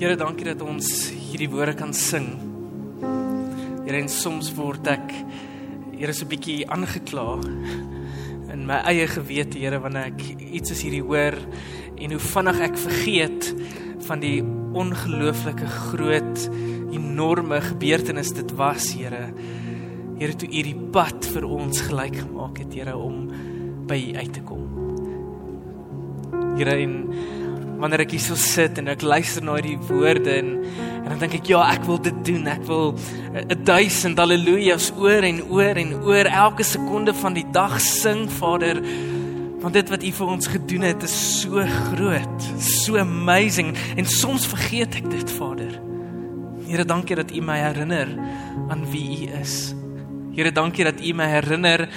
Here, dankie dat ons hierdie woorde kan sing. Here, en soms word ek Here so 'n bietjie aangekla in my eie gewete, Here, wanneer ek iets as hierdie hoor en hoe vinnig ek vergeet van die ongelooflike groot enorme gebeurtenis dit was, Here. Here, toe U die pad vir ons gelyk gemaak het, Here, om by U uit te kom. Here, en wanneer ek hier so sit en ek luister na hierdie woorde en en dan dink ek ja, ek wil dit doen. Ek wil 'n duisend haleluja's oor en oor en oor elke sekonde van die dag sing, Vader. Want dit wat U vir ons gedoen het is so groot, so amazing en soms vergeet ek dit, Vader. Here, dankie dat U my herinner aan wie U is. Here, dankie dat U my herinner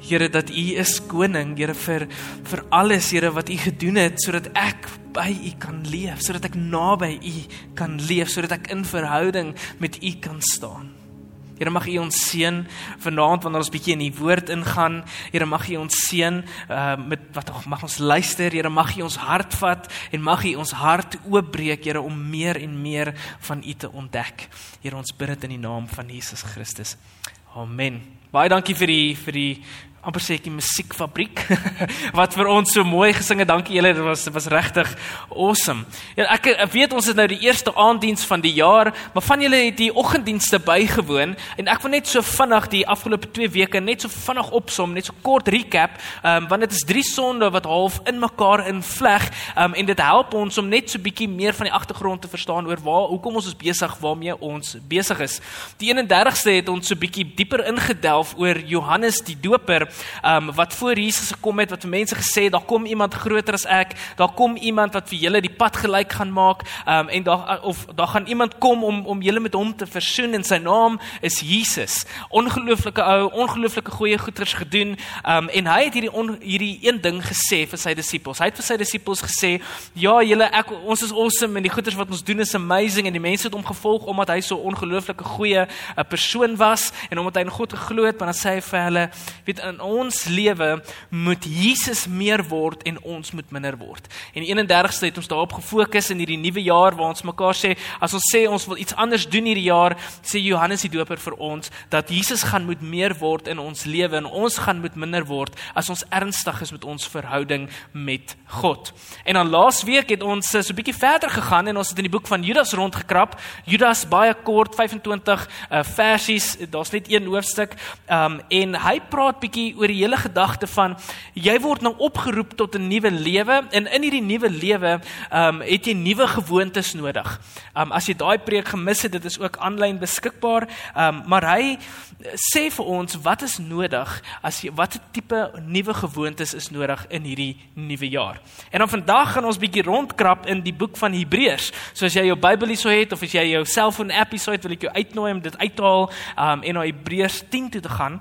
Here dat U is koning, Here vir vir alles, Here wat U gedoen het sodat ek by U kan leef, sodat ek naby U kan leef, sodat ek in verhouding met U kan staan. Here mag U ons seën vanaand wanneer ons bietjie in die woord ingaan. Here mag U ons seën uh met wat mag ons luister. Here mag U ons hart vat en mag U ons hart oopbreek, Here om meer en meer van U te ontdek. Here ons bid dit in die naam van Jesus Christus. Amen. Baie dankie vir die vir die amper sê ek die musiekfabriek wat vir ons so mooi gesing het. Dankie julle, dit was dit was regtig awesome. Ja, ek, ek weet ons is nou die eerste aanddiens van die jaar, maar van julle het die oggenddienste bygewoon en ek wil net so vinnig die afgelope 2 weke net so vinnig opsom, net so kort recap, um, want dit is drie sonde wat half in mekaar invleg um, en dit help ons om net so bietjie meer van die agtergrond te verstaan oor waar hoekom ons is besig waarmee ons besig is. Die 31ste het ons so bietjie dieper ingedelf oor Johannes die Doper um, wat voor Jesus gekom het wat vir mense gesê het daar kom iemand groter as ek. Daar kom iemand wat vir julle die pad gelyk gaan maak. Um, en daar of daar gaan iemand kom om om julle met hom te versoen en sy naam is Jesus. Ongelooflike ou ongelooflike goeie goeders gedoen. Um, en hy het hierdie on, hierdie een ding gesê vir sy disippels. Hy het vir sy disippels gesê ja julle ek ons is awesome en die goeders wat ons doen is amazing. En die mense het hom gevolg omdat hy so ongelooflike goeie 'n uh, persoon was en omdat hy in God geglo het. Maar dan sê hy vir hulle weet in ons lewe moet Jesus meer word en ons moet minder word. En 31ste het ons daarop gefokus in hierdie nuwe jaar waar ons mekaar sê as ons sê ons wil iets anders doen hierdie jaar, sê Johannes die Doper vir ons dat Jesus gaan moet meer word in ons lewe en ons gaan moet minder word as ons ernstig is met ons verhouding met God. En dan laas week het ons so 'n bietjie verder gegaan en ons het in die boek van Judas rondgekrap. Judas baie kort 25 uh, versies, daar's net een hoofstuk. Um en hy praat bietjie oor die hele gedagte van jy word nou opgeroep tot 'n nuwe lewe en in hierdie nuwe lewe um het jy nuwe gewoontes nodig. Um as jy daai preek gemis het, dit is ook aanlyn beskikbaar. Um maar hy sê vir ons wat is nodig as jy watter tipe nuwe gewoontes is nodig in hierdie nuwe jaar. En dan vandag gaan ons bietjie rondkrap in die boek van Hebreërs. So as jy jou Bybel hier sou het of as jy jou selfoon app hier sou het, wil ek jou uitnooi om dit uit te haal um en na Hebreërs 10 toe te gaan.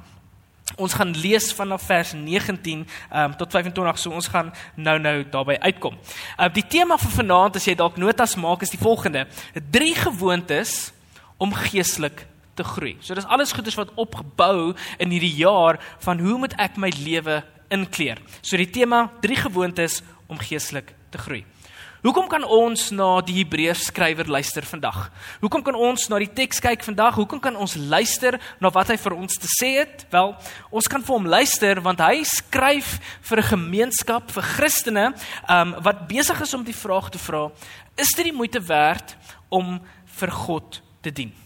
Ons gaan lees vanaf vers 19 um, tot 25 so ons gaan nou nou daarby uitkom. Uh, die tema vir vanaand as jy dalk notas maak is die volgende: drie gewoontes om geestelik te groei. So dis alles goeders wat opgebou in hierdie jaar van hoe moet ek my lewe inkleer. So die tema drie gewoontes om geestelik te groei. Hoekom kan ons na die Hebreërs skrywer luister vandag? Hoekom kan ons na die teks kyk vandag? Hoekom kan ons luister na wat hy vir ons te sê het? Wel, ons kan vir hom luister want hy skryf vir 'n gemeenskap, vir Christene, um, wat besig is om die vraag te vra: Is dit die moeite werd om vir God te dien?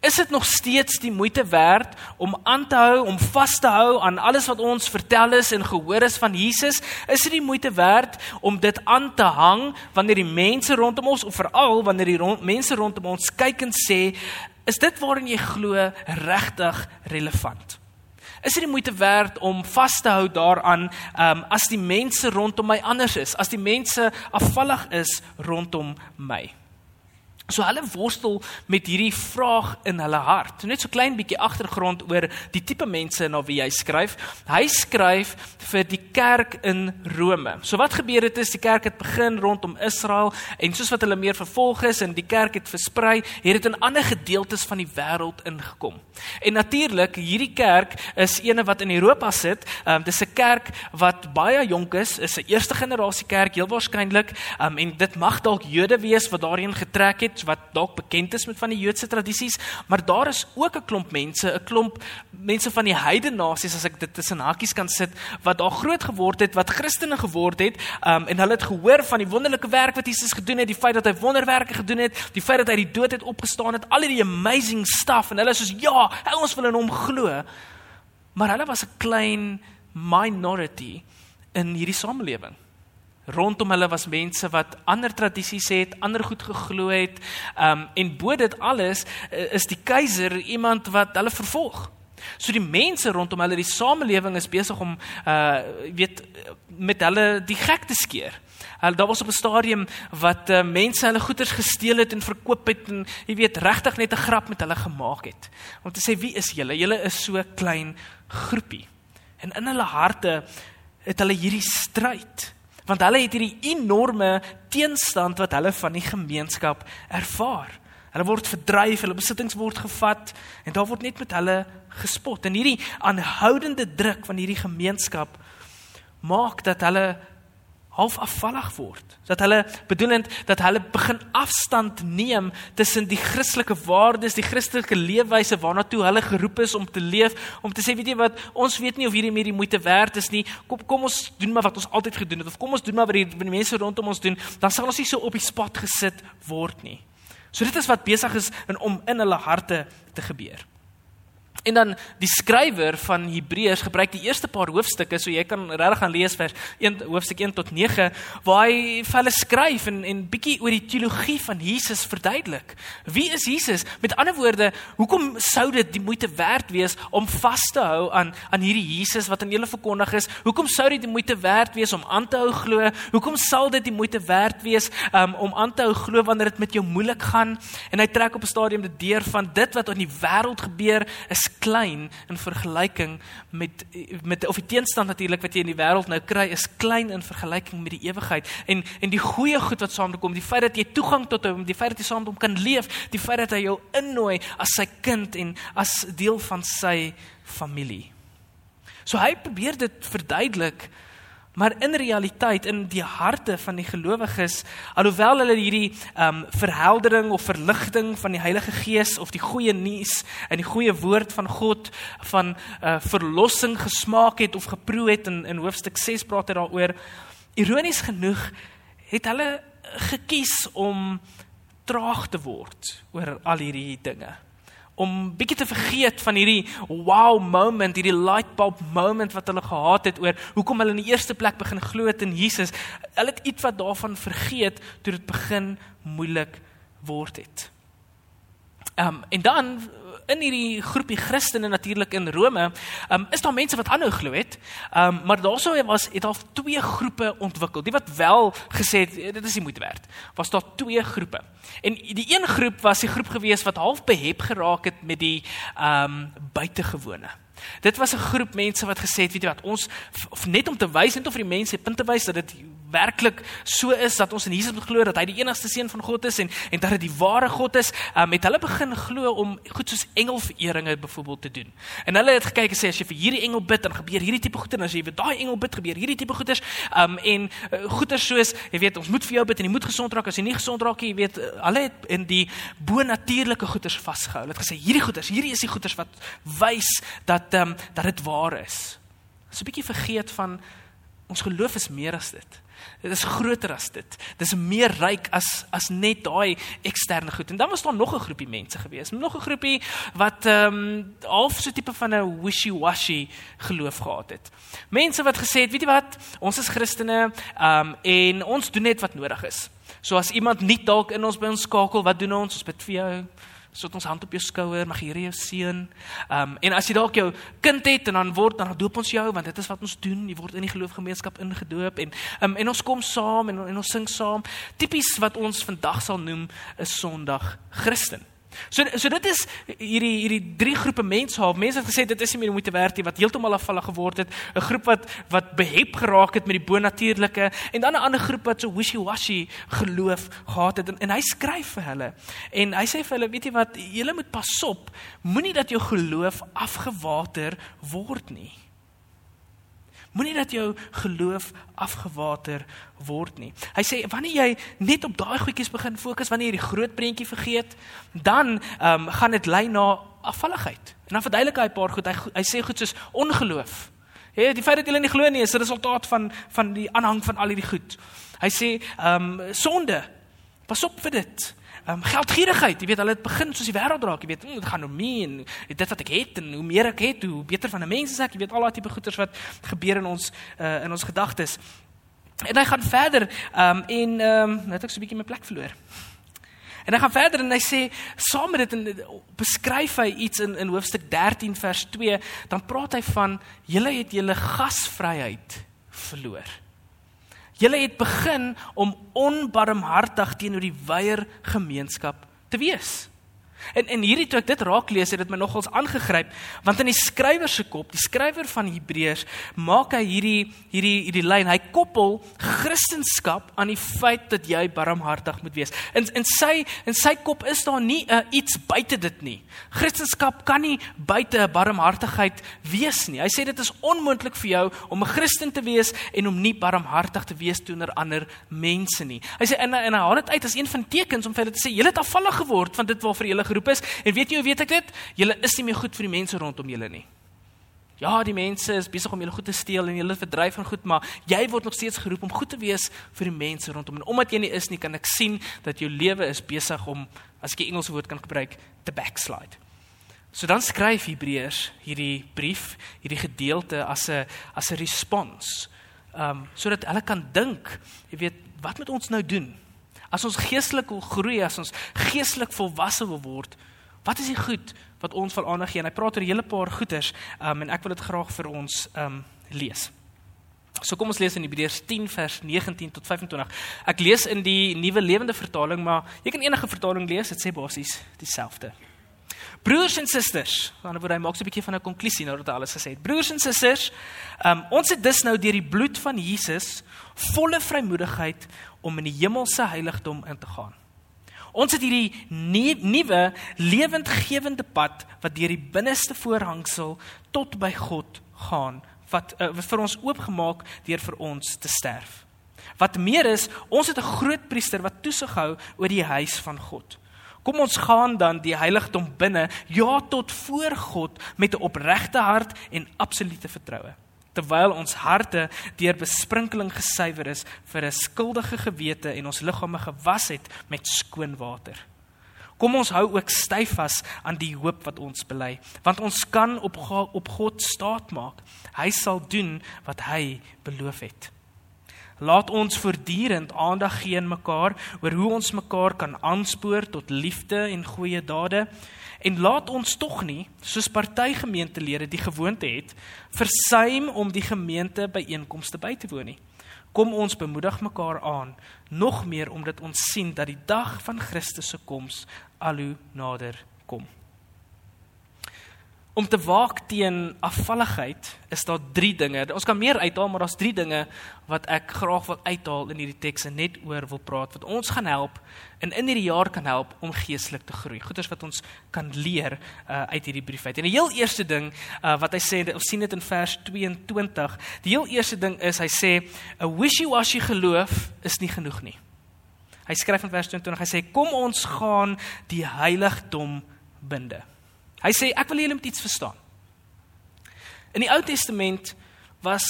Is dit nog steeds die moeite werd om aan te hou, om vas te hou aan alles wat ons vertel is en gehoor is van Jesus? Is dit die moeite werd om dit aan te hang wanneer die mense rondom ons of veral wanneer die rond, mense rondom ons kyk en sê, is dit waarin jy glo regtig relevant? Is dit die moeite werd om vas te hou daaraan um, as die mense rondom my anders is, as die mense afvallig is rondom my? So hulle worstel met hierdie vraag in hulle hart. Net so klein bietjie agtergrond oor die tipe mense na wie hy skryf. Hy skryf vir die kerk in Rome. So wat gebeur het is die kerk het begin rondom Israel en soos wat hulle meer vervolg is en die kerk het versprei, het dit in ander gedeeltes van die wêreld ingekom. En natuurlik, hierdie kerk is eene wat in Europa sit. Um, dis 'n kerk wat baie jonk is, is 'n eerste generasie kerk heel waarskynlik. Um, en dit mag dalk Jode wees wat daarin getrek het wat dalk bekend is met van die Joodse tradisies, maar daar is ook 'n klomp mense, 'n klomp mense van die heidene nasies as ek dit tussen hakies kan sit, wat daar groot geword het, wat Christene geword het, um, en hulle het gehoor van die wonderlike werk wat Jesus gedoen het, die feit dat hy wonderwerke gedoen het, die feit dat hy die dood het opgestaan het, al die amazing stuff en hulle is soos ja, ons wil in hom glo. Maar hulle was 'n klein minority in hierdie samelewing rondom hulle was mense wat ander tradisies het, ander goed geglo het. Um en bo dit alles uh, is die keiser iemand wat hulle vervolg. So die mense rondom hulle, die samelewing is besig om uh weet met hulle die gek te skeer. Hulle daar was op 'n stadium wat uh, mense hulle goederes gesteel het en verkoop het en jy weet regtig net 'n grap met hulle gemaak het. Om te sê wie is julle? Julle is so klein groepie. En in hulle harte het hulle hierdie stryd want hulle het hierdie enorme teenstand wat hulle van die gemeenskap ervaar. Hulle word verdryf, hulle besittings word gevat en daar word net met hulle gespot. En hierdie aanhoudende druk van hierdie gemeenskap maak dat hulle half afvallig word. Dat hulle bedoelend dat hulle begin afstand neem tussen die Christelike waardes, die Christelike leefwyse waarna toe hulle geroep is om te leef, om te sê weet jy wat, ons weet nie of hierdie meer die moeite werd is nie. Kom kom ons doen maar wat ons altyd gedoen het of kom ons doen maar wat die, die mense rondom ons doen, dan sal ons nie so op die spot gesit word nie. So dit is wat besig is in om in hulle harte te gebeur. En dan die skrywer van Hebreërs gebruik die eerste paar hoofstukke, so jy kan regtig gaan lees vers 1 hoofstuk 1 tot 9 waar hy vir hulle skryf en en bietjie oor die teologie van Jesus verduidelik. Wie is Jesus? Met ander woorde, hoekom sou dit die moeite werd wees om vas te hou aan aan hierdie Jesus wat aan julle verkondig is? Hoekom sou dit die moeite werd wees om aan te hou glo? Hoekom sal dit die moeite werd wees um, om aan te hou glo wanneer dit met jou moeilik gaan? En hy trek op 'n stadium die deur van dit wat in die wêreld gebeur is klein in vergelyking met met of die teenstand natuurlik wat jy in die wêreld nou kry is klein in vergelyking met die ewigheid en en die goeie goed wat saam kom die feit dat jy toegang tot hom die feit dat jy saam met hom kan leef die feit dat hy jou innooi as sy kind en as deel van sy familie. So hy probeer dit verduidelik Maar in realiteit in die harte van die gelowiges, alhoewel hulle hierdie ehm um, verheldering of verligting van die Heilige Gees of die goeie nuus en die goeie woord van God van uh, verlossing gesmaak het of geproe het in in hoofstuk 6 praat hy daaroor. Ironies genoeg het hulle gekies om traag te word oor al hierdie dinge om bietjie te vergeet van hierdie wow moment, hierdie light bulb moment wat hulle gehad het oor hoekom hulle in die eerste plek begin glo het in Jesus. Hulle het iets wat daarvan vergeet toe dit begin moeilik word het. Ehm um, en dan in hierdie groepie Christene natuurlik in Rome, um, is daar mense wat aanhou glo het. Um, maar daarsou was het al twee groepe ontwikkel. Die wat wel gesê het dit is nie moeite werd. Was daar twee groepe. En die een groep was die groep gewees wat half behep geraak het met die ehm um, buitengewone. Dit was 'n groep mense wat gesê het, weet jy wat, ons net om te wys net of vir die mense punt te wys dat dit werklik so is dat ons in Jesus moet glo dat hy die enigste seun van God is en en dat dit die ware God is, um, het hulle begin glo om goed soos engelvereringe byvoorbeeld te doen. En hulle het gekyk en sê as jy vir hierdie engel bid dan gebeur hierdie tipe goeie en as jy vir daai engel bid gebeur hierdie tipe goeders. Um en uh, goeders soos jy weet ons moet vir jou bid en jy moet gesond raak as jy nie gesond raak jy weet uh, hulle het in die bo-natuurlike goeders vasgehou. Hulle het gesê hierdie goeders, hierdie is die goeders wat wys dat um dat dit waar is. So 'n bietjie vergeet van ons geloof is meer as dit. Dit is groter as dit. Dit is meer ryk as as net daai eksterne goed. En dan was daar nog 'n groepie mense gewees, nog 'n groepie wat ehm um, half so tipe van 'n wishy-washy geloof gehad het. Mense wat gesê het, weet jy wat, ons is Christene, ehm um, en ons doen net wat nodig is. So as iemand nie dalk in ons by ons skakel, wat doen ons? Ons bid vir jou. Sit ons hand op jou skouer, mag Here jou seën. Ehm um, en as jy dalk jou kind het en dan word dan doop ons jou want dit is wat ons doen. Jy word in die geloofgemeenskap ingedoop en ehm um, en ons kom saam en, en ons sing saam. Tipies wat ons vandag sal noem 'n Sondag Christen. So so dit is hierdie hierdie drie groepe mense half. Mense het gesê dit is nie meer moeite werd nie wat heeltemal afvallig geword het, 'n groep wat wat behep geraak het met die bonatuurlike en dan 'n ander groep wat so wishy-washy geloof gehad het en, en hy skryf vir hulle. En hy sê vir hulle, weet jy wat, julle moet pasop, moenie dat jou geloof afgewater word nie. Moenie dat jou geloof afgewater word nie. Hy sê wanneer jy net op daai goedjies begin fokus, wanneer jy die groot prentjie vergeet, dan um, gaan dit lei na afvalligheid. En dan verduidelik hy 'n paar goed. Hy hy sê goed soos ongeloof. Hè, die feit dat jy nie glo nie is 'n resultaat van van die aanhang van al hierdie goed. Hy sê ehm um, sonde. Pas op vir dit um, geldgierigheid. Jy weet, hulle het begin soos die wêreld raak. Jy weet, mm, dit gaan om my en dit wat ek het en hoe meer ek het, hoe beter van 'n mens is ek. Jy weet al daai tipe goeters wat gebeur in ons uh, in ons gedagtes. En hy gaan verder um, en ehm um, net ek so 'n bietjie my plek verloor. En hy gaan verder en hy sê saam met dit en beskryf hy iets in in hoofstuk 13 vers 2, dan praat hy van julle het julle gasvryheid verloor. Julle het begin om onbarmhartig teenoor die wyeer gemeenskap te wees. En en hierdie toe ek dit raak lees het dit my nogals aangegryp want in die skrywer se kop, die skrywer van Hebreërs, maak hy hierdie hierdie hierdie lyn. Hy koppel Christendom aan die feit dat jy barmhartig moet wees. In in sy in sy kop is daar nie uh, iets buite dit nie. Christendom kan nie buite 'n barmhartigheid wees nie. Hy sê dit is onmoontlik vir jou om 'n Christen te wees en om nie barmhartig te wees teenoor ander mense nie. Hy sê en en hy haal dit uit as een van tekens om vir hulle te sê julle het afvallig geword van dit waarvoor julle geroep is. En weet jy hoe weet ek dit? Julle is nie meer goed vir die mense rondom julle nie. Ja, die mense is besig om julle goed te steel en julle verdryf van goed, maar jy word nog steeds geroep om goed te wees vir die mense rondom. En omdat jy nie is nie, kan ek sien dat jou lewe is besig om as ek 'n Engelse woord kan gebruik, te backslide. So dan skryf Hebreërs hierdie brief, hierdie gedeelte as 'n as 'n respons. Ehm um, sodat hulle kan dink, jy weet, wat moet ons nou doen? As ons geestelik wil groei, as ons geestelik volwasse wil word, wat is die goed wat ons wil aandag gee? En hy praat oor 'n hele paar goeters, um, en ek wil dit graag vir ons um lees. So kom ons lees in Hebreërs 10 vers 19 tot 25. Ek lees in die Nuwe Lewende Vertaling, maar jy kan enige vertaling lees, dit sê basies dieselfde. Broers en susters, aan die woord hy maak so 'n bietjie van 'n konklusie nou dat hy alles gesê het. Broers en susters, um, ons het dus nou deur die bloed van Jesus volle vrymoedigheid om in die hemelse heiligdom in te gaan. Ons het hierdie nuwe lewendgewende pad wat deur die binneste voorhangsel tot by God gaan wat uh, vir ons oopgemaak deur vir ons te sterf. Wat meer is, ons het 'n groot priester wat toesig hou oor die huis van God. Kom ons gaan dan die heiligdom binne, ja tot voor God met 'n opregte hart en absolute vertroue terwyl ons harte deur besprinkeling gesuiwer is vir 'n skuldige gewete en ons liggame gewas het met skoon water. Kom ons hou ook styf vas aan die hoop wat ons bely, want ons kan op op God staat maak. Hy sal doen wat hy beloof het. Laat ons voortdurend aandag gee aan mekaar oor hoe ons mekaar kan aanspoor tot liefde en goeie dade En laat ons tog nie, soos party gemeentelede die gewoonte het, versuim om die gemeente byeenkomste by te woon nie. Kom ons bemoedig mekaar aan, nog meer omdat ons sien dat die dag van Christus se koms al hoe nader kom om te waak teen afvalligheid is daar drie dinge. Ons kan meer uithaal, maar daar's drie dinge wat ek graag wil uithaal in hierdie teks en net oor wil praat wat ons gaan help en in hierdie jaar kan help om geestelik te groei. Goeders wat ons kan leer uh, uit hierdie brief uit. En die heel eerste ding uh, wat hy sê, ons sien dit in vers 22. Die heel eerste ding is hy sê 'n wishy-washy geloof is nie genoeg nie. Hy skryf in vers 22, hy sê kom ons gaan die heiligdom binde. Hy sê ek wil julle met iets verstaan. In die Ou Testament was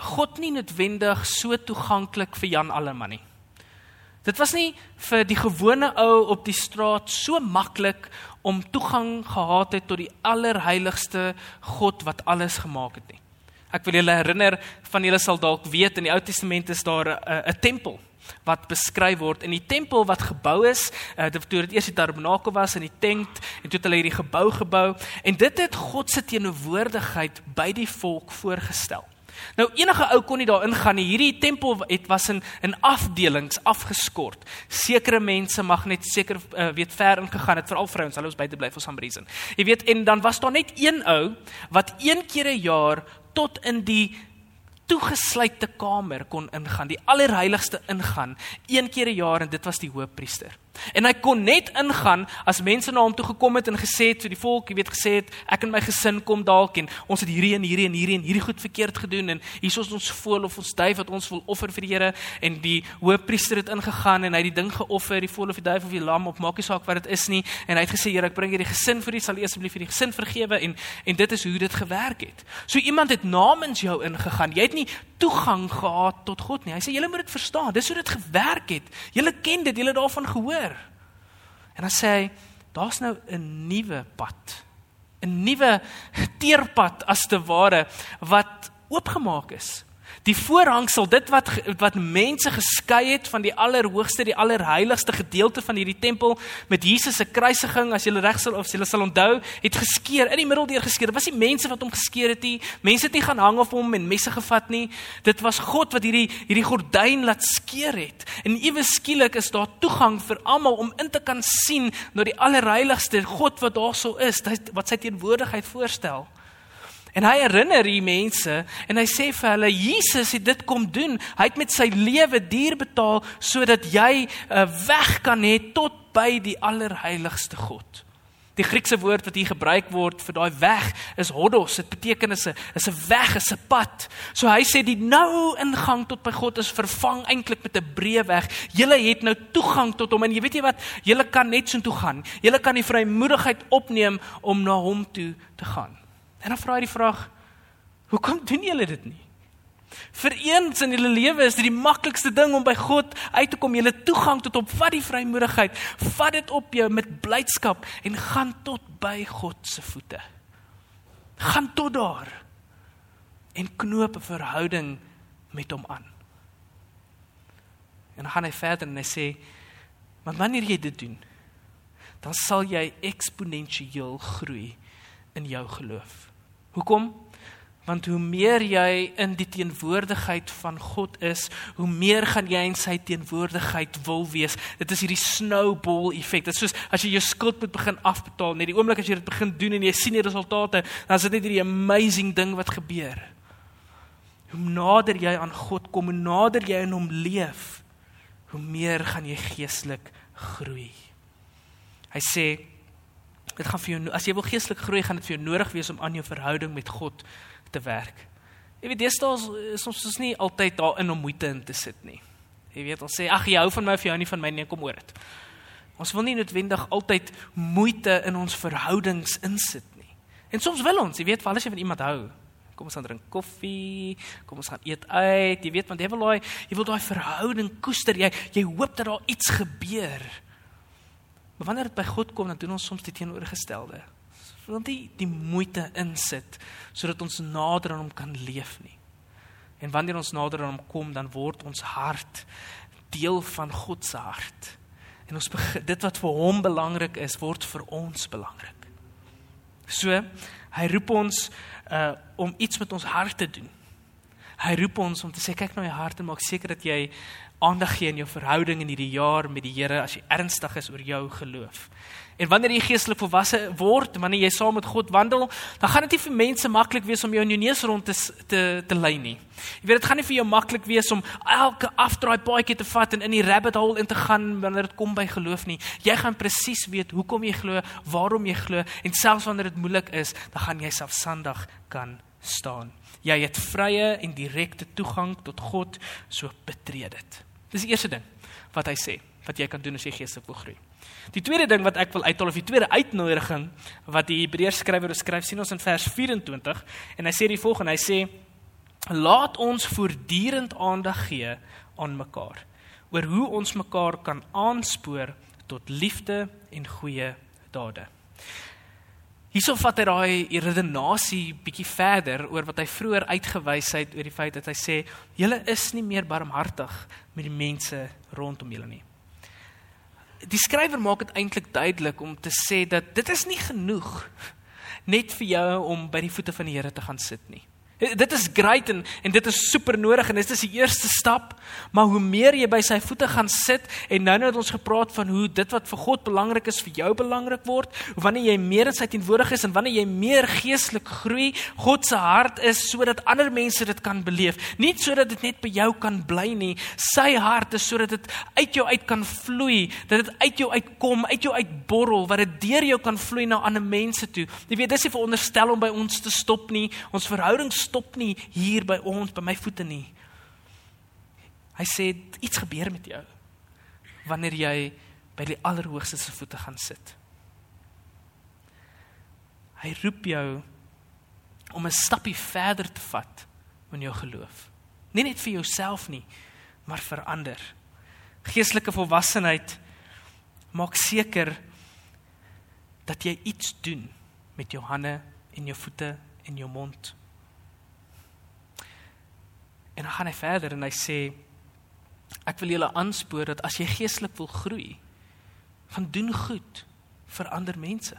God nie noodwendig so toeganklik vir Jan Alleman nie. Dit was nie vir die gewone ou op die straat so maklik om toegang gehad het tot die allerheiligste God wat alles gemaak het nie. Ek wil julle herinner van julle sal dalk weet in die Ou Testament is daar 'n 'n tempel wat beskryf word in die tempel wat gebou is, uh, toe dit eers die tabernakel was in die tent en toe het hulle hierdie gebou gebou en dit het God se teenwoordigheid by die volk voorgestel. Nou enige ou kon nie daar ingaan nie. Hierdie tempel het was in in afdelings afgeskort. Sekere mense mag net seker uh, weet ver ingegaan het, veral vrouens, hulle was buite bly for some reason. Jy weet en dan was daar net een ou wat een keer 'n jaar tot in die toegesluitde kamer kon ingaan, die allerheiligste ingaan, een keer 'n jaar en dit was die hoofpriester. En hy kon net ingaan as mense na hom toe gekom het en gesê het vir die volk, jy weet gesê het ek en my gesin kom dalk en ons het hierdie en hierdie en hierdie en hierdie goed verkeerd gedoen en hier is ons voel of ons duif wat ons wil offer vir die Here en die hoofpriester het ingegaan en hy het die ding geoffer, die voel of die duif of die lam of maak nie saak wat dit is nie en hy het gesê Here ek bring hierdie gesin vir U sal U asseblief vir die gesin vergewe en en dit is hoe dit gewerk het. So iemand het namens jou ingegaan. Jy het nie toegang gehad tot God nie. Hy sê julle moet dit verstaan. Dis hoe dit gewerk het. Julle ken dit, julle daarvan gehoor. En dan sê hy, daar's nou 'n nuwe pad. 'n Nuwe teerpad as te ware wat oopgemaak is. Die voorhangsel, dit wat wat mense geskei het van die allerhoogste, die allerheiligste gedeelte van hierdie tempel met Jesus se kruisiging, as jy reg sal of jy sal onthou, het geskeur in die middel deur geskeur. Dit was nie mense wat hom geskeur het nie. Mense het nie gaan hang op hom en messe gevat nie. Dit was God wat hierdie hierdie gordyn laat skeur het. En ewe skielik is daar toegang vir almal om in te kan sien na die allerheiligste God wat daarso is, wat sy teenwoordigheid voorstel. En hy herinner die mense en hy sê vir hulle Jesus het dit kom doen. Hy het met sy lewe duur betaal sodat jy 'n uh, weg kan hê tot by die allerheiligste God. Die Griekse woord wat hier gebruik word vir daai weg is hodos. Dit beteken is 'n is 'n weg, is 'n pad. So hy sê die nou ingang tot by God is vervang eintlik met 'n breë weg. Julle het nou toegang tot hom en jy weet jy wat, julle kan net so toe gaan. Julle kan die vrymoedigheid opneem om na hom toe te gaan. En dan vra hy die vraag: Hoekom doen julle dit nie? Vir eens in julle lewe is dit die maklikste ding om by God uit te kom. Het toegang tot hom, vat die vrymoedigheid, vat dit op jou met blydskap en gaan tot by God se voete. Gaan tot daar en knoop 'n verhouding met hom aan. En dan gaan hy verder en hy sê: "Maar wanneer jy dit doen, dan sal jy eksponensieel groei in jou geloof." Hoekom? Want hoe meer jy in die teenwoordigheid van God is, hoe meer gaan jy in sy teenwoordigheid wil wees. Dit is hierdie snowball effek. Dit is soos as jy jou skuld moet begin afbetaal, net die oomblik as jy dit begin doen en jy sien die resultate, dan is dit net hierdie amazing ding wat gebeur. Hoe nader jy aan God kom, hoe nader jy in hom leef, hoe meer gaan jy geestelik groei. Hy sê Dit gaan vir jou as jy wil geestelik groei, gaan dit vir jou nodig wees om aan jou verhouding met God te werk. Jy weet deesdae is ons is nie altyd daarin om moeite in te sit nie. Jy weet ons sê ag jy hou van my of jy hou nie van my nie, kom oor dit. Ons wil nie noodwendig altyd moeite in ons verhoudings insit nie. En soms wil ons, jy weet, veral as jy van iemand hou. Kom ons gaan drink koffie, kom ons gaan eet uit. Jy weet want jy wil daai jy wil daai verhouding koester. Jy jy hoop dat daar iets gebeur. Maar wanneer dit by God kom, dan doen ons soms die teenoorgestelde. Wil nie die moeite insit sodat ons nader aan hom kan leef nie. En wanneer ons nader aan hom kom, dan word ons hart deel van God se hart. En ons dit wat vir hom belangrik is, word vir ons belangrik. So, hy roep ons uh om iets met ons hart te doen. Hy roep ons om te sê kyk na jou hart en maak seker dat jy aandag gee in jou verhouding in hierdie jaar met die Here as jy ernstig is oor jou geloof. En wanneer jy geestelik volwasse word, wanneer jy saam met God wandel, dan gaan dit nie vir mense maklik wees om jou in jou neus rond te te, te lei nie. Jy weet dit gaan nie vir jou maklik wees om elke afdraai paadjie te vat en in die rabbit hole in te gaan wanneer dit kom by geloof nie. Jy gaan presies weet hoekom jy glo, waarom jy glo en selfs wanneer dit moeilik is, dan gaan jy selfstandig kan staan. Jy het vrye en direkte toegang tot God, so betree dit. Dis die eerste ding wat hy sê wat jy kan doen as jy geestelik wil groei. Die tweede ding wat ek wil uithaal of die tweede uitnodiging wat die Hebreërs skrywer skryf sien ons in vers 24 en hy sê die volgende hy sê laat ons voortdurend aandag gee aan mekaar oor hoe ons mekaar kan aanspoor tot liefde en goeie dade. Hierso vat hy daai redenasie bietjie verder oor wat hy vroeër uitgewys het oor die feit dat hy sê julle is nie meer barmhartig met die mense rondom julle nie. Die skrywer maak dit eintlik duidelik om te sê dat dit is nie genoeg net vir jou om by die voete van die Here te gaan sit nie. Dit is great en en dit is super nodig en dit is die eerste stap, maar hoe meer jy by sy voete gaan sit en nou net ons gepraat van hoe dit wat vir God belangrik is vir jou belangrik word, wanneer jy meer in sy teenwoordigheid is en wanneer jy meer geestelik groei, God se hart is sodat ander mense dit kan beleef, nie sodat dit net by jou kan bly nie. Sy hart is sodat dit uit jou uit kan vloei, dat dit uit jou uitkom, uit jou uitborrel, wat dit deur jou kan vloei na ander mense toe. Jy weet, dis nie veronderstel om by ons te stop nie. Ons verhoudings stop nie hier by ons by my voete nie. Hy sê iets gebeur met jou wanneer jy by die allerhoogste se voete gaan sit. Hy roep jou om 'n stappie verder te vat in jou geloof. Nie net vir jouself nie, maar vir ander. Geestelike volwassenheid maak seker dat jy iets doen met jou hande en jou voete en jou mond. En dan gaan hy verder en hy sê ek wil julle aanspoor dat as jy geestelik wil groei, gaan doen goed vir ander mense.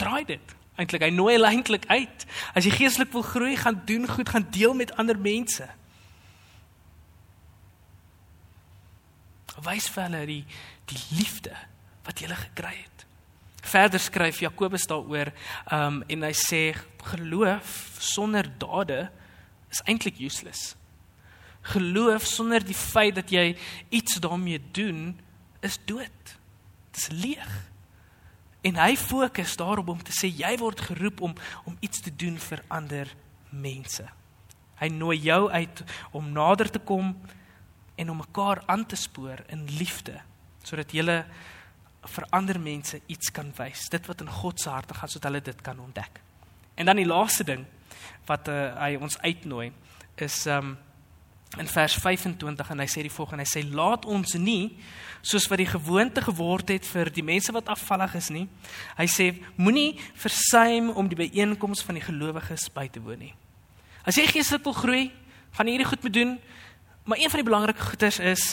Draai dit. Eintlik hy nooi hulle eintlik uit. As jy geestelik wil groei, gaan doen goed, gaan deel met ander mense. Wys vir hulle die die liefde wat jy gekry het. Verder skryf Jakobus daaroor, um en hy sê geloof sonder dade is eintlik useless. Geloof sonder die feit dat jy iets daarmee doen is dood. Dit is leeg. En hy fokus daarop om te sê jy word geroep om om iets te doen vir ander mense. Hy nooi jou uit om nader te kom en om mekaar aan te spoor in liefde sodat jy vir ander mense iets kan wys. Dit wat in God se hart gaan sodat hulle dit kan ontdek. En dan die laaste ding wat uh, hy ons uitnooi is um in vers 25 en hy sê die volgende hy sê laat ons nie soos wat die gewoonte geword het vir die mense wat afvallig is nie hy sê moenie versuim om die byeenkoms van die gelowiges by te woon nie. As jy geestelik wil groei gaan jy hierdie goed moet doen maar een van die belangrike goeders is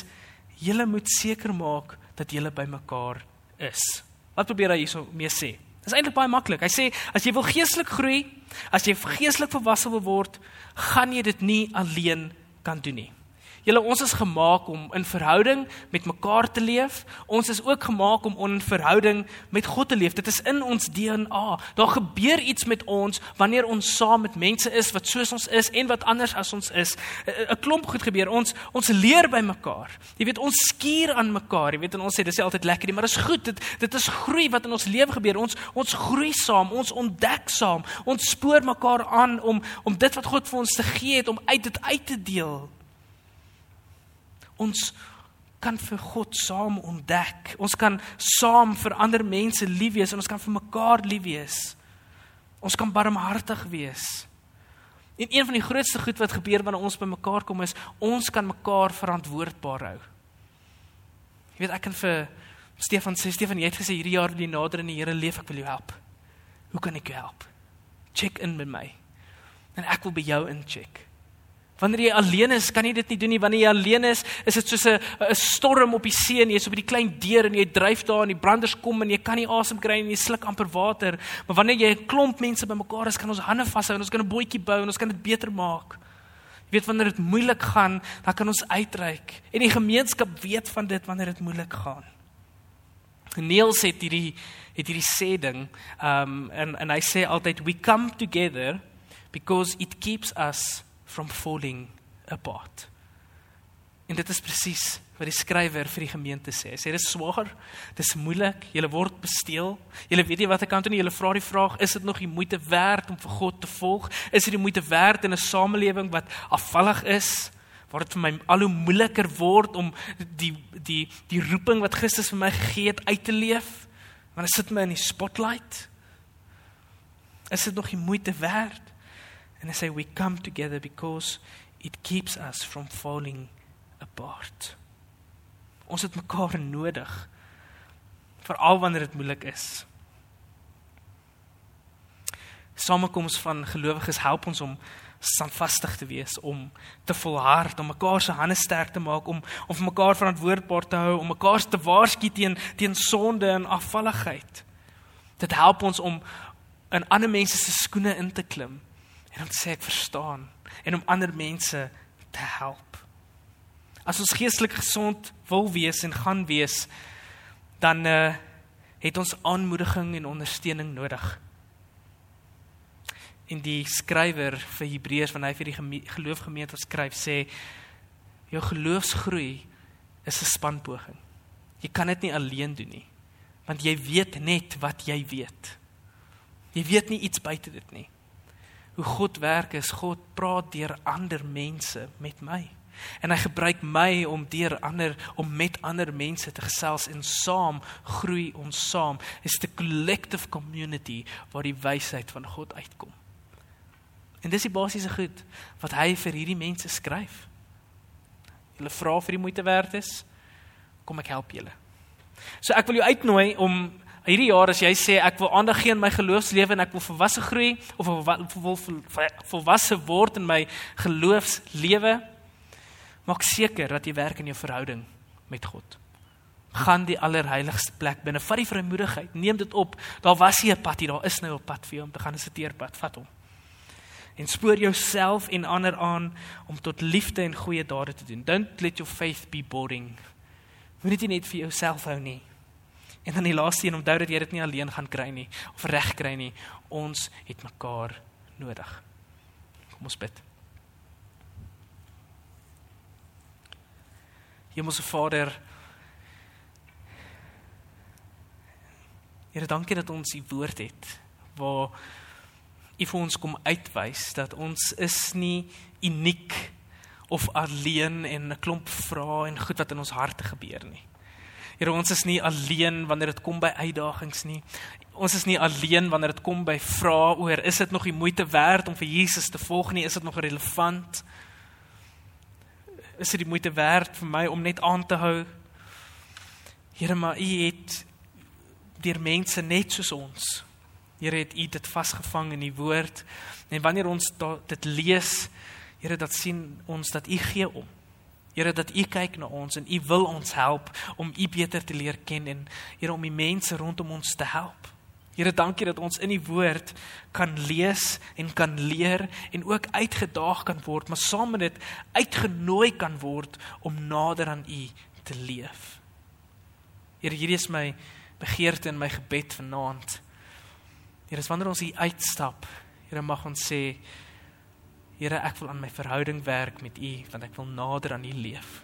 jy moet seker maak dat jy by mekaar is. Wat probeer hy hierso mee sê? Dit is eintlik baie maklik. Hy sê as jy wil geestelik groei, as jy geestelik volwasse wil word, gaan jy dit nie alleen kan doen nie. Julle ons is gemaak om in verhouding met mekaar te leef. Ons is ook gemaak om in verhouding met God te leef. Dit is in ons DNA. Daar gebeur iets met ons wanneer ons saam met mense is wat soos ons is en wat anders as ons is. 'n Klomp goed gebeur. Ons ons leer by mekaar. Jy weet ons skuur aan mekaar. Jy weet en ons sê dis altyd lekker nie, maar dit is goed. Dit dit is groei wat in ons lewe gebeur. Ons ons groei saam, ons ontdek saam. Ons spoor mekaar aan om om dit wat God vir ons te gee het om uit dit uit te deel ons kan vir God saam ontdek. Ons kan saam vir ander mense lief wees en ons kan vir mekaar lief wees. Ons kan barmhartig wees. En een van die grootste goed wat gebeur wanneer ons by mekaar kom is ons kan mekaar verantwoordbaar hou. Jy weet ek kan vir Stefan sê Stefan jy het gesê hierdie jaar die nader in die Here leef ek wil jou help. Hoe kan ek jou help? Check in met my. En ek wil by jou incheck. Wanneer jy alleen is, kan jy dit nie doen nie. Wanneer jy alleen is, is dit soos 'n 'n storm op die see en jy's op die klein deur en jy dryf daar en die branders kom en jy kan nie asem kry en jy sluk amper water. Maar wanneer jy 'n klomp mense bymekaar is, kan ons hande vashou en ons kan 'n bootjie bou en ons kan dit beter maak. Jy weet wanneer dit moeilik gaan, dan kan ons uitreik. En die gemeenskap weet van dit wanneer dit moeilik gaan. Niels het hierdie het hierdie sê ding, um en en hy sê altyd we come together because it keeps us from falling apart. En dit is presies wat die skrywer vir die gemeente sê. Hy sê dit is swaar, dit is moeilik, jy word besteel. Jy weet nie wat ek kan doen nie. Jy vra die vraag, is dit nog die moeite werd om vir God te volg? Is dit die moeite werd in 'n samelewing wat afvallig is? Waar dit vir my al hoe moeiliker word om die die die roeping wat Christus vir my gegee het uit te leef? Want dit sit my in die spotlight. Is dit nog die moeite werd? And I say we come together because it keeps us from falling apart. Ons het mekaar nodig veral wanneer dit moeilik is. Samekoms van gelowiges help ons om standvastig te wees, om te volhard, om mekaar se hande sterk te maak, om om vir mekaar verantwoordbaar te hou, om mekaar te waarsku teen teen sonde en afvalligheid. Dit help ons om in ander mense se skoene in te klim en om te sê ek verstaan en om ander mense te help. As ons geestelik gesond wil wees en gaan wees, dan uh, het ons aanmoediging en ondersteuning nodig in die skrywer vir Hebreërs wanneer hy vir die geloofgemeente skryf sê jou geloofsgroei is 'n spanpoging. Jy kan dit nie alleen doen nie. Want jy weet net wat jy weet. Jy weet nie iets buite dit nie. Hoe God werk is God praat deur ander mense met my. En hy gebruik my om deur ander om met ander mense te gesels en saam groei ons saam. It's the collective community waar die wysheid van God uitkom. En dis die basiese goed wat hy vir hierdie mense skryf. Hulle vra vir die moeite werd is, kom ek help julle. So ek wil jou uitnooi om hierdie jaar as jy sê ek wil aandag gee aan my geloofslewe en ek wil volwasse groei of wil volwasse word in my geloofslewe, maak seker dat jy werk in jou verhouding met God. Gaan die allerheiligste plek binne, vat die vrymoedigheid, neem dit op. Daar was nie 'n pad hier, daar is nou 'n pad vir jou om te gaan, 'n siteerpad, vat hom en spoor jouself en ander aan om tot liefde en goeie dade te doen. Don't let your faith be boring. Moenie dit net vir jouself hou nie. En dan die laaste een, onthou dat jy dit nie alleen gaan kry nie of reg kry nie. Ons het mekaar nodig. Kom ons bid. Hemelse Vader, Here, dankie dat ons U woord het waar U vir ons kom uitwys dat ons is nie uniek of alleen en 'n klomp vrae en goed wat in ons harte gebeur nie. Here, ons is nie alleen wanneer dit kom by uitdagings nie. Ons is nie alleen wanneer dit kom by vrae oor is dit nog die moeite werd om vir Jesus te volg nie? Is dit nog relevant? Is dit die moeite werd vir my om net aan te hou? Here, maar U het deur mense net soos ons Here het U dit vasgevang in die woord. En wanneer ons dit lees, Here, dat sien ons dat U gee om. Here dat U kyk na ons en U wil ons help om U beter te leer ken en Here om die mense rondom ons te help. Here, dankie dat ons in die woord kan lees en kan leer en ook uitgedaag kan word, maar saam met dit uitgenooi kan word om nader aan U te leef. Here, hierdie is my begeerte en my gebed vanaand. Here, as wanneer ons hier uitstap, Here mag ons sê, Here, ek wil aan my verhouding werk met U, want ek wil nader aan U leef.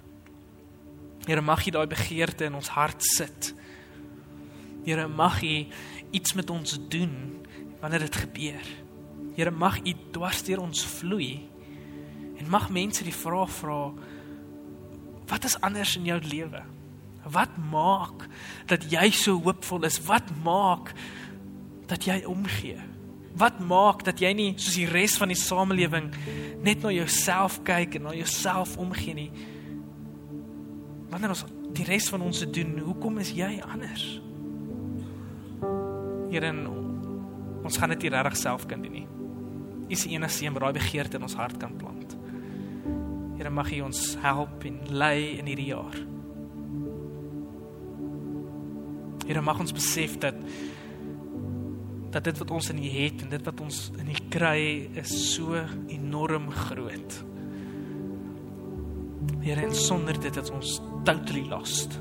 Here, mag U daai begeerte in ons hart sit. Here, mag U iets met ons doen wanneer dit gebeur. Here, mag U dwars deur ons vloei. En mag mense die vraag vra, wat is anders in jou lewe? Wat maak dat jy so hoopvol is? Wat maak dat jy omgee? Wat maak dat jy nie soos die res van die samelewing net na jouself kyk en na jouself omgee nie? Wanneer ons die res van ons se doen, hoekom is jy anders? Here, ons gaan dit nie regtig self kan doen nie. U is die enigste een wat daai begeerte in ons hart kan plant. Here, mag U ons help en lei in hierdie jaar. Here, mag ons besef dat dat dit wat ons in U het en dit wat ons in U kry is so enorm groot. Here, en sonder dit het ons totally lost.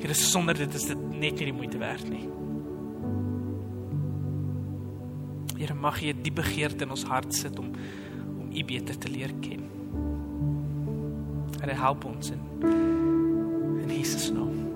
Here, sonder dit is dit net nie die moeite werd nie. Here, mag U die begeerte in ons hart sit om om U beter te leer ken. Here, help ons in in Jesus naam.